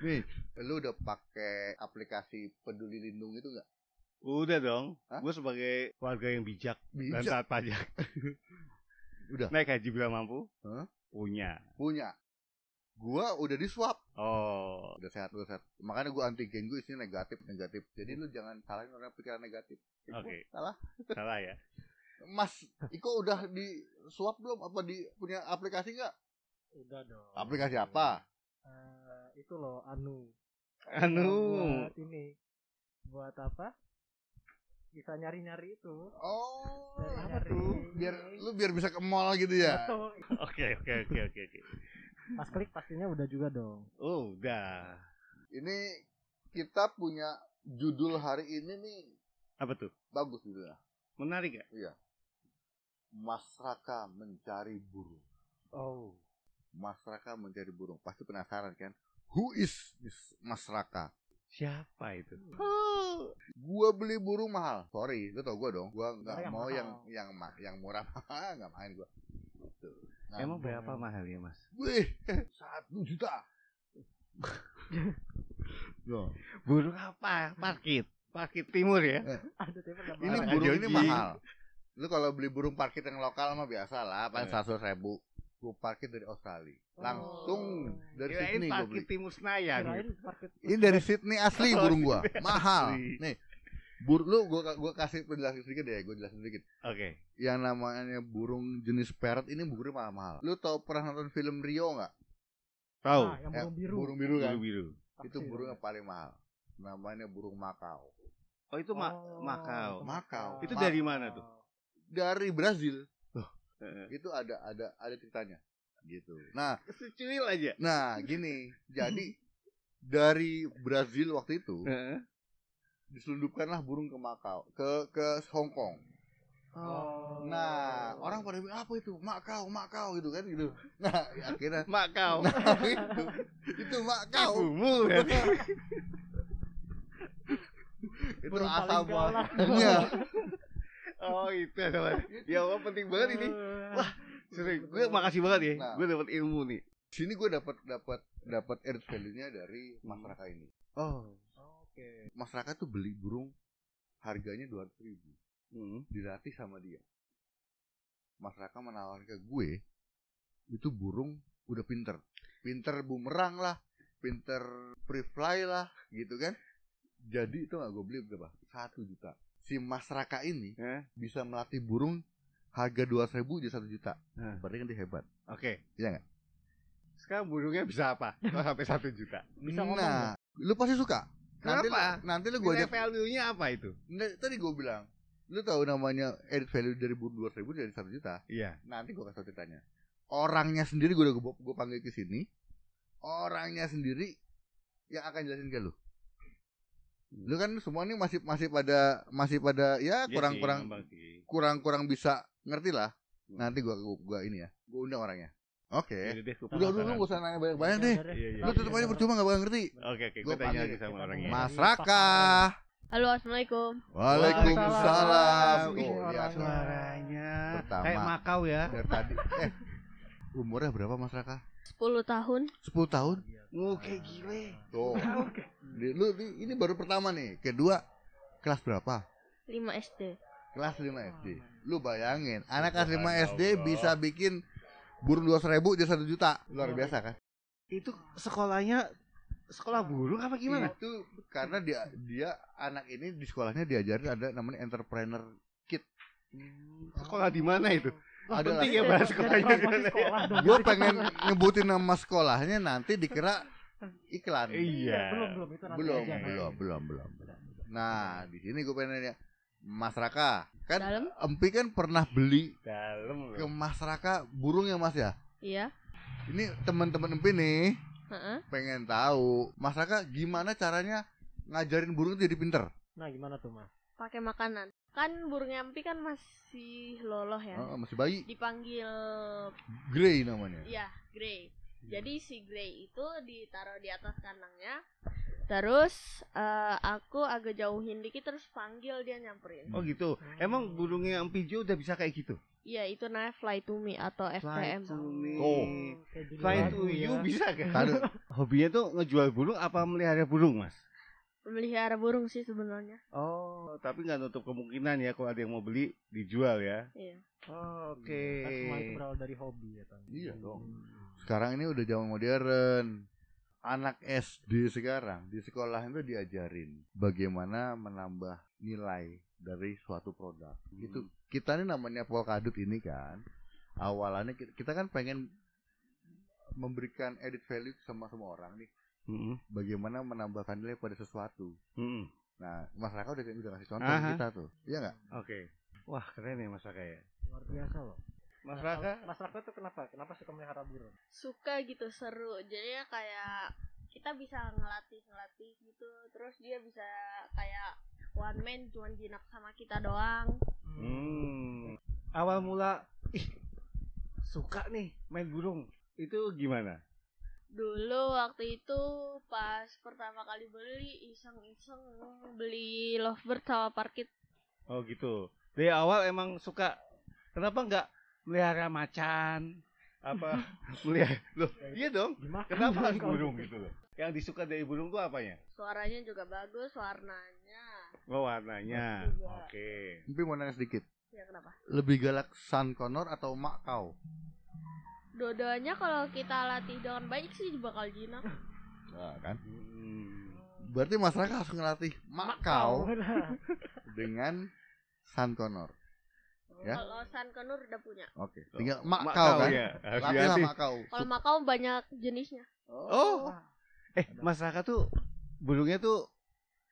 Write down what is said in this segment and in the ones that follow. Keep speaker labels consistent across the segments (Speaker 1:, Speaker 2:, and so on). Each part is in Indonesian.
Speaker 1: Nih, lu udah pakai aplikasi Peduli Lindung itu nggak?
Speaker 2: Udah dong. Gue sebagai warga yang bijak, dan
Speaker 1: Bijak.
Speaker 2: taat pajak.
Speaker 1: Udah.
Speaker 2: Naik haji bila mampu?
Speaker 1: Hah?
Speaker 2: Punya.
Speaker 1: Punya. Gua udah di swab,
Speaker 2: Oh.
Speaker 1: udah sehat, udah sehat. Makanya gua antigen gue isinya negatif, negatif. Jadi lu jangan salahin orang pikiran negatif. Iko,
Speaker 2: Oke.
Speaker 1: Salah.
Speaker 2: Salah ya.
Speaker 1: Mas, Iko udah di swab belum? Apa di punya aplikasi nggak?
Speaker 3: Udah dong.
Speaker 1: Aplikasi apa?
Speaker 3: Eh, itu loh Anu.
Speaker 2: Anu.
Speaker 3: Buat ini. Buat apa? Bisa nyari-nyari itu.
Speaker 1: Oh,
Speaker 3: Dari-
Speaker 1: apa
Speaker 3: dari-
Speaker 1: tuh? Biar lu biar bisa ke mall gitu ya.
Speaker 2: Oke, oke, oke, oke, oke.
Speaker 3: Pas klik pastinya udah juga dong.
Speaker 2: Oh, udah.
Speaker 1: Ini kita punya judul hari ini nih
Speaker 2: Apa tuh?
Speaker 1: bagus judulnya.
Speaker 2: Menarik gak?
Speaker 1: Mas Raka mencari burung.
Speaker 2: Oh.
Speaker 1: Mas Raka mencari burung. Pasti penasaran kan? Who is this Mas Raka?
Speaker 2: Siapa itu?
Speaker 1: Gua beli burung mahal. Sorry, lu tau gua dong. Gua nggak
Speaker 3: yang
Speaker 1: mau
Speaker 3: mahal.
Speaker 1: yang yang ma- yang murah. nggak main gua. Nah,
Speaker 2: Emang berapa mahal ya, Mas?
Speaker 1: Wih, satu juta. Loh,
Speaker 2: Burung apa? Parkit. Parkit timur ya?
Speaker 3: Ada
Speaker 1: ini
Speaker 2: Ada
Speaker 3: mahal.
Speaker 1: burung ini mahal. Lu kalau beli burung parkit yang lokal mah biasa lah, paling
Speaker 2: Eh.
Speaker 1: seratus ribu. Gua parkit dari Australia. Langsung dari
Speaker 2: Kirain
Speaker 1: Sydney
Speaker 2: parkit
Speaker 1: beli.
Speaker 3: Kirain parkit.
Speaker 1: Ini dari Sydney asli
Speaker 2: Oh,
Speaker 1: burung gua. Mahal. Nih. Bur lu gua gua kasih penjelasan sedikit deh, gua jelasin sedikit.
Speaker 2: Oke.
Speaker 1: Yang namanya burung jenis parrot ini burungnya mahal-mahal. Lu tau pernah nonton film Rio nggak?
Speaker 2: Tahu.
Speaker 3: Ah, yang
Speaker 1: Eh,
Speaker 3: burung biru.
Speaker 1: Burung biru kan?
Speaker 2: Biru biru.
Speaker 1: Itu burung yang paling mahal. Namanya burung Makau.
Speaker 2: Oh, itu ma
Speaker 3: Oh,
Speaker 2: Makau.
Speaker 3: itu
Speaker 1: Makau.
Speaker 2: Itu dari mana tuh?
Speaker 1: Dari Brazil.
Speaker 2: Heeh.
Speaker 1: Itu ada ada ada ceritanya. Gitu. Nah,
Speaker 2: Secuil aja.
Speaker 1: nah gini. Jadi dari Brazil waktu itu
Speaker 2: Heeh.
Speaker 1: diselundupkanlah burung ke Makau, ke ke Hong Kong.
Speaker 3: Oh.
Speaker 1: Nah, orang pada bilang apa itu? Makau, Makau gitu kan gitu. Nah, akhirnya
Speaker 2: Makau.
Speaker 1: nah, itu itu Makau.
Speaker 2: Ibumu ya.
Speaker 1: Itu
Speaker 3: Burung
Speaker 1: asal muasalnya.
Speaker 2: Oh, itu adalah. Ya Allah penting banget ini.
Speaker 3: Wah,
Speaker 2: Sering. Gue makasih banget ya.
Speaker 1: Nah.
Speaker 2: Gue dapat ilmu nih.
Speaker 1: Sini gue dapat dapat dapat added value-nya dari masyarakat ini.
Speaker 2: Oh.
Speaker 3: Oke.
Speaker 1: Masyarakat tuh beli burung harganya dua ribu
Speaker 2: Hmm.
Speaker 1: dilatih sama dia. Masyarakat menawarkan ke gue itu burung udah pinter, pinter bumerang lah, pinter free fly lah, gitu kan. Jadi itu nggak gue beli berapa? Satu juta. Si masyarakat ini
Speaker 2: Hah?
Speaker 1: bisa melatih burung harga dua ribu jadi satu juta.
Speaker 2: Hah.
Speaker 1: Berarti kan dia hebat.
Speaker 2: Oke.
Speaker 1: Iya nggak?
Speaker 2: Sekarang burungnya bisa apa? Kok sampai satu juta.
Speaker 3: Bisa ngomong
Speaker 1: nah, lu pasti suka. Nanti
Speaker 2: Kenapa?
Speaker 1: nanti lu gue ajak.
Speaker 2: value-nya apa itu?
Speaker 1: Nah, tadi gue bilang, lu tahu namanya added value dari burung dua ribu dari satu juta.
Speaker 2: Iya.
Speaker 1: Nanti gue kasih ceritanya. Orangnya sendiri gue udah gue, gue panggil ke sini. Orangnya sendiri yang akan jelasin ke lu. Lu kan semua ini masih masih pada masih pada ya kurang kurang kurang kurang bisa ngerti lah. Nanti gua gua, gua ini ya. Gua undang orangnya. Oke.
Speaker 2: Udah deh, gua
Speaker 1: Udah dulu
Speaker 2: penasaran.
Speaker 1: gak usah nanya banyak-banyak deh.
Speaker 2: Iya, iya,
Speaker 1: Lu
Speaker 2: iya.
Speaker 1: tutup aja percuma gak bakal ngerti.
Speaker 2: Oke, oke.
Speaker 1: Gua
Speaker 2: tanya lagi sama orangnya.
Speaker 1: Mas Raka.
Speaker 4: Halo, assalamualaikum.
Speaker 1: Waalaikumsalam. Oh,
Speaker 3: suaranya.
Speaker 2: Suaranya
Speaker 1: Pertama.
Speaker 2: kayak Makau ya.
Speaker 1: dari tadi. Eh, umurnya berapa Mas Raka?
Speaker 4: 10 tahun.
Speaker 1: 10 tahun.
Speaker 2: Muke gile.
Speaker 1: Tuh. Di- Lu di- ini baru pertama nih. Kedua kelas berapa?
Speaker 4: 5 SD.
Speaker 1: Kelas 5 SD. Lu bayangin, anak kelas 5 SD bisa bikin burung 200 ribu jadi 1 juta. Luar biasa kan?
Speaker 2: Itu sekolahnya sekolah burung apa gimana?
Speaker 1: Itu karena dia dia anak ini di sekolahnya diajarin ada namanya entrepreneur kit.
Speaker 2: Sekolah di mana itu?
Speaker 1: Ada
Speaker 2: penting ya bahas sekolahnya ya.
Speaker 1: Gue pengen nyebutin nama sekolahnya nanti dikira iklan.
Speaker 2: Iya.
Speaker 3: Belum belum itu nanti
Speaker 1: Belum,
Speaker 3: aja, nanti.
Speaker 1: belum, belum, belum. Nah, di sini gue pengen nanya, Mas Raka, kan
Speaker 4: Dalam?
Speaker 1: Empi kan pernah beli
Speaker 2: Dalam
Speaker 1: ke. Mas Raka burung ya Mas ya?
Speaker 4: Iya.
Speaker 1: Ini teman-teman Empi nih
Speaker 4: Heeh.
Speaker 1: pengen tahu, Mas Raka gimana caranya ngajarin burung itu jadi pinter?
Speaker 3: Nah, gimana tuh, Mas?
Speaker 4: Pakai makanan. Kan burung nyampi kan masih loloh ya.
Speaker 1: Oh, masih bayi,
Speaker 4: Dipanggil
Speaker 1: Grey namanya.
Speaker 4: ya, Grey. Jadi si Grey itu ditaruh di atas kandangnya. Terus eh, aku agak jauhin dikit terus panggil dia nyamperin.
Speaker 2: Oh gitu. Emang burungnya yang pijo udah bisa kayak gitu?
Speaker 4: Iya, itu namanya Fly to Me atau FTM.
Speaker 2: Fly to me.
Speaker 1: Oh.
Speaker 3: Judul
Speaker 2: Fly to you
Speaker 3: ya.
Speaker 2: bisa kan?
Speaker 1: Kado.
Speaker 2: Hobinya tuh ngejual burung apa melihara burung, Mas?
Speaker 4: Melihara burung sih sebenarnya.
Speaker 2: Oh, tapi nggak nutup kemungkinan ya kalau ada yang mau beli dijual ya.
Speaker 4: Iya.
Speaker 2: Oh, Oke.
Speaker 3: Kan semua itu berawal dari hobi ya kan.
Speaker 1: Iya dong. Sekarang ini udah zaman modern. Anak SD sekarang di sekolah itu diajarin bagaimana menambah nilai dari suatu produk.
Speaker 2: Hmm.
Speaker 1: Itu kita ini namanya Polkadot ini kan. Awalannya kita, kita kan pengen memberikan edit value sama semua orang nih.
Speaker 2: Mm-mm.
Speaker 1: Bagaimana menambahkan nilai pada sesuatu.
Speaker 2: Mm-mm.
Speaker 1: Nah, masyarakat udah udah kasih contoh
Speaker 2: Aha.
Speaker 1: kita tuh. Iya nggak?
Speaker 2: Oke. Wah, keren ya Mas Raka ya.
Speaker 3: Luar biasa loh.
Speaker 2: Mas Raka?
Speaker 3: Mas Raka tuh kenapa? Kenapa suka melihara burung?
Speaker 4: Suka gitu seru. Jadi ya kayak kita bisa ngelatih ngelatih gitu. Terus dia bisa kayak one man cuman jinak sama kita doang.
Speaker 2: Hmm. Awal mula ih suka nih main burung. Itu gimana?
Speaker 4: Dulu waktu itu pas pertama kali beli iseng-iseng beli lovebird sama parkit.
Speaker 2: Oh gitu. Dari awal emang suka. Kenapa nggak melihara macan? Apa melihara? Loh, iya dong. Kenapa harus burung gitu loh? Yang disuka dari burung tuh apanya?
Speaker 4: Suaranya juga bagus, warnanya.
Speaker 2: Oh warnanya.
Speaker 4: Juga.
Speaker 2: Oke.
Speaker 1: Tapi mau nanya sedikit.
Speaker 4: Ya kenapa?
Speaker 1: Lebih galak Sun Connor atau Makau?
Speaker 4: Dua-duanya kalau kita latih dengan baik sih bakal jinak.
Speaker 1: Nah, kan?
Speaker 2: Hmm.
Speaker 1: Berarti masyarakat harus ngelatih Makau dengan Sun Connor. Ya.
Speaker 4: Kalau San Kenur udah punya.
Speaker 1: Oke. Tinggal
Speaker 2: Makau
Speaker 1: Makau kan?
Speaker 2: ya. Harus
Speaker 1: Latih lah
Speaker 2: dilatih.
Speaker 1: Makau.
Speaker 4: Kalau Makau banyak jenisnya.
Speaker 2: Oh. Eh, Mas Raka tuh burungnya tuh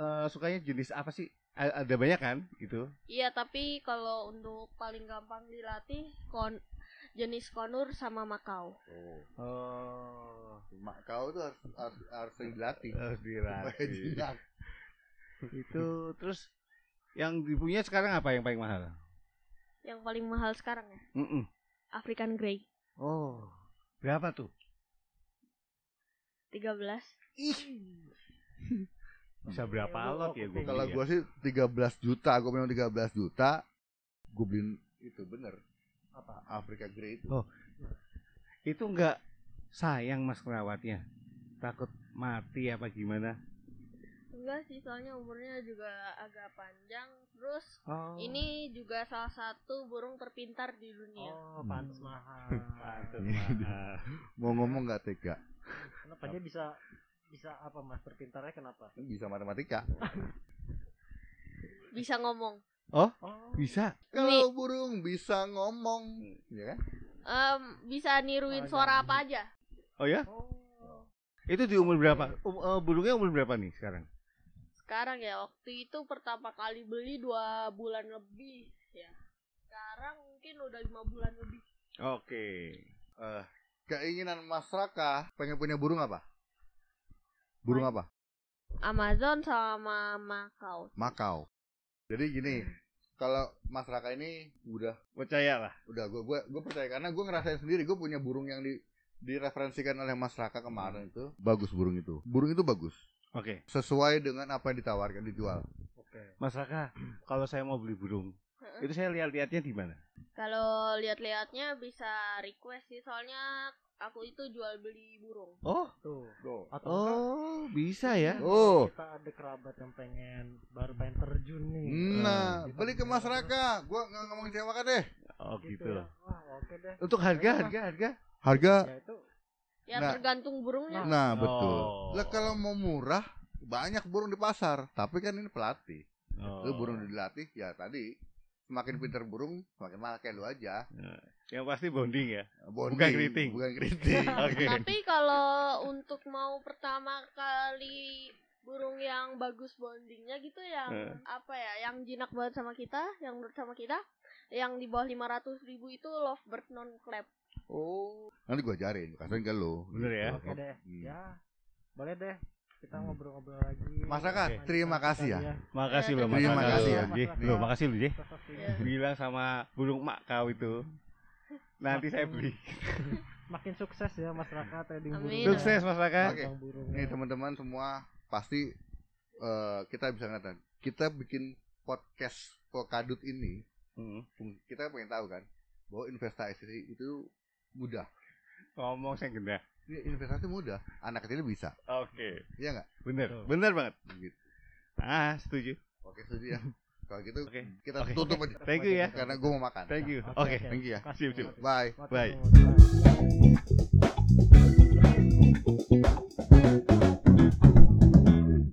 Speaker 2: eh, sukanya jenis apa sih? A- ada banyak kan gitu?
Speaker 4: Iya, tapi kalau untuk paling gampang dilatih kon jenis konur sama Makau.
Speaker 1: Oh.
Speaker 2: Oh.
Speaker 1: Makau tuh harus harus, harus sering dilatih.
Speaker 2: Harus dilatih. itu terus yang dipunya sekarang apa yang paling mahal?
Speaker 4: Yang paling mahal sekarang ya,
Speaker 2: Mm-mm.
Speaker 4: African Grey.
Speaker 2: Oh. Berapa tuh?
Speaker 4: 13.
Speaker 2: Bisa berapa lot ya gue
Speaker 1: Kalau gua sih 13 juta, gua memang 13 juta. Gua beliin itu bener
Speaker 3: Apa?
Speaker 1: Afrika Grey itu.
Speaker 2: Oh. Itu enggak sayang Mas merawatnya. Takut mati apa gimana?
Speaker 4: Enggak sih, soalnya umurnya juga agak panjang. Terus
Speaker 2: Oh.
Speaker 4: ini juga salah satu burung terpintar di dunia.
Speaker 3: Oh, pantas mahal.
Speaker 2: Pantes
Speaker 1: Iya.
Speaker 2: mahal.
Speaker 1: Mau ngomong nggak tega?
Speaker 3: Kenapa dia bisa bisa apa mas terpintarnya kenapa?
Speaker 1: Bisa matematika.
Speaker 4: Bisa ngomong.
Speaker 3: Oh,
Speaker 2: Bisa.
Speaker 1: Kalau burung bisa ngomong, ya kan?
Speaker 4: Em, bisa niruin
Speaker 3: Oh,
Speaker 4: suara
Speaker 3: jangan.
Speaker 4: apa aja.
Speaker 2: Oh ya?
Speaker 3: oh.
Speaker 2: Itu di umur berapa? Um, eh, burungnya umur berapa nih sekarang?
Speaker 4: Sekarang ya, waktu itu pertama kali beli dua bulan lebih ya. Sekarang mungkin udah lima bulan lebih.
Speaker 2: Oke.
Speaker 1: Eh, keinginan Mas Raka pengen punya burung apa? Burung apa?
Speaker 4: Amazon sama Makau.
Speaker 1: Makau. Jadi gini, kalau Mas Raka ini udah
Speaker 2: Percaya lah.
Speaker 1: udah gue gue gue percaya karena gue ngerasain sendiri gue punya burung yang di direferensikan oleh Mas Raka kemarin itu bagus burung itu burung itu bagus
Speaker 2: Oke.
Speaker 1: sesuai dengan apa yang ditawarkan dijual
Speaker 3: Oke.
Speaker 2: Mas Raka, kalau saya mau beli burung, itu saya lihat-lihatnya di mana?
Speaker 4: Kalau lihat-lihatnya bisa request sih, soalnya aku itu jual beli burung.
Speaker 2: Oh,
Speaker 3: Tuh.
Speaker 1: Tuh.
Speaker 3: Atau enggak,
Speaker 2: oh, bisa ya?
Speaker 1: Oh.
Speaker 3: kita ada kerabat yang pengen baru pengen terjun nih.
Speaker 1: nah
Speaker 3: Kita
Speaker 1: beli ke Mas Raka gue nggak ngomong sewa kan deh
Speaker 2: Oh,
Speaker 3: Gitu,
Speaker 2: gitu.
Speaker 3: ya. Wah, oke deh.
Speaker 2: Untuk harga, harga, harga.
Speaker 1: harga
Speaker 3: Ya itu
Speaker 4: Ya
Speaker 1: Nah.
Speaker 4: tergantung burungnya.
Speaker 1: nah betul
Speaker 2: Oh.
Speaker 1: lah kalau mau murah banyak burung di pasar tapi kan ini pelatih
Speaker 2: Oh.
Speaker 1: lu burung dilatih ya tadi semakin pinter burung semakin mahal kayak lu aja
Speaker 2: Yang pasti bonding ya.
Speaker 1: Bonding,
Speaker 2: Bukan keriting.
Speaker 1: bukan keriting
Speaker 2: Oke.
Speaker 4: Tapi kalau untuk mau pertama kali burung yang bagus bondingnya gitu yang
Speaker 2: Eh.
Speaker 4: apa ya yang jinak banget sama kita yang menurut sama kita yang di bawah 500 ribu itu lovebird non clap
Speaker 1: oh nanti gue ajarin kasihin ke lu
Speaker 2: Bener ya?
Speaker 3: oke deh.
Speaker 1: Hmm.
Speaker 3: Ya. Boleh deh. Kita
Speaker 1: Hmm.
Speaker 3: ngobrol-ngobrol lagi.
Speaker 1: Mas Raka,
Speaker 3: Lanjutkan
Speaker 1: terima kasih ya.
Speaker 3: dia.
Speaker 2: Makasih
Speaker 4: Ya,
Speaker 2: loh, Mas
Speaker 1: terima kasih ya.
Speaker 2: Loh, makasih loh, Jih.
Speaker 4: Ya.
Speaker 2: Bilang sama burung mak kau itu. Nanti saya beli.
Speaker 3: Makin sukses ya Mas Raka trading
Speaker 4: Amin.
Speaker 3: burung.
Speaker 2: Sukses Mas Raka.
Speaker 1: Oke.
Speaker 3: Burungnya.
Speaker 1: Nih teman-teman semua pasti eh, kita bisa ngeliat kita bikin podcast Pokadut ini
Speaker 2: Hmm.
Speaker 1: kita pengen tahu kan bahwa investasi itu mudah.
Speaker 2: Ngomong saya gede.
Speaker 1: Ya, investasi mudah, anak kecil bisa.
Speaker 2: Oke.
Speaker 1: Iya nggak?
Speaker 2: Bener.
Speaker 3: Betul.
Speaker 2: Bener banget.
Speaker 1: Gitu.
Speaker 2: Ah, setuju.
Speaker 1: Oke, setuju ya. Kalau gitu
Speaker 2: Oke.
Speaker 1: kita
Speaker 2: Oke.
Speaker 1: tutup aja.
Speaker 2: Thank you ya.
Speaker 1: Karena gue mau makan.
Speaker 2: Thank you.
Speaker 3: Oke,
Speaker 2: Oke.
Speaker 3: oke.
Speaker 1: Thank you ya.
Speaker 2: Sip.
Speaker 3: banget.
Speaker 1: Bye.
Speaker 2: Bye.
Speaker 3: Bye.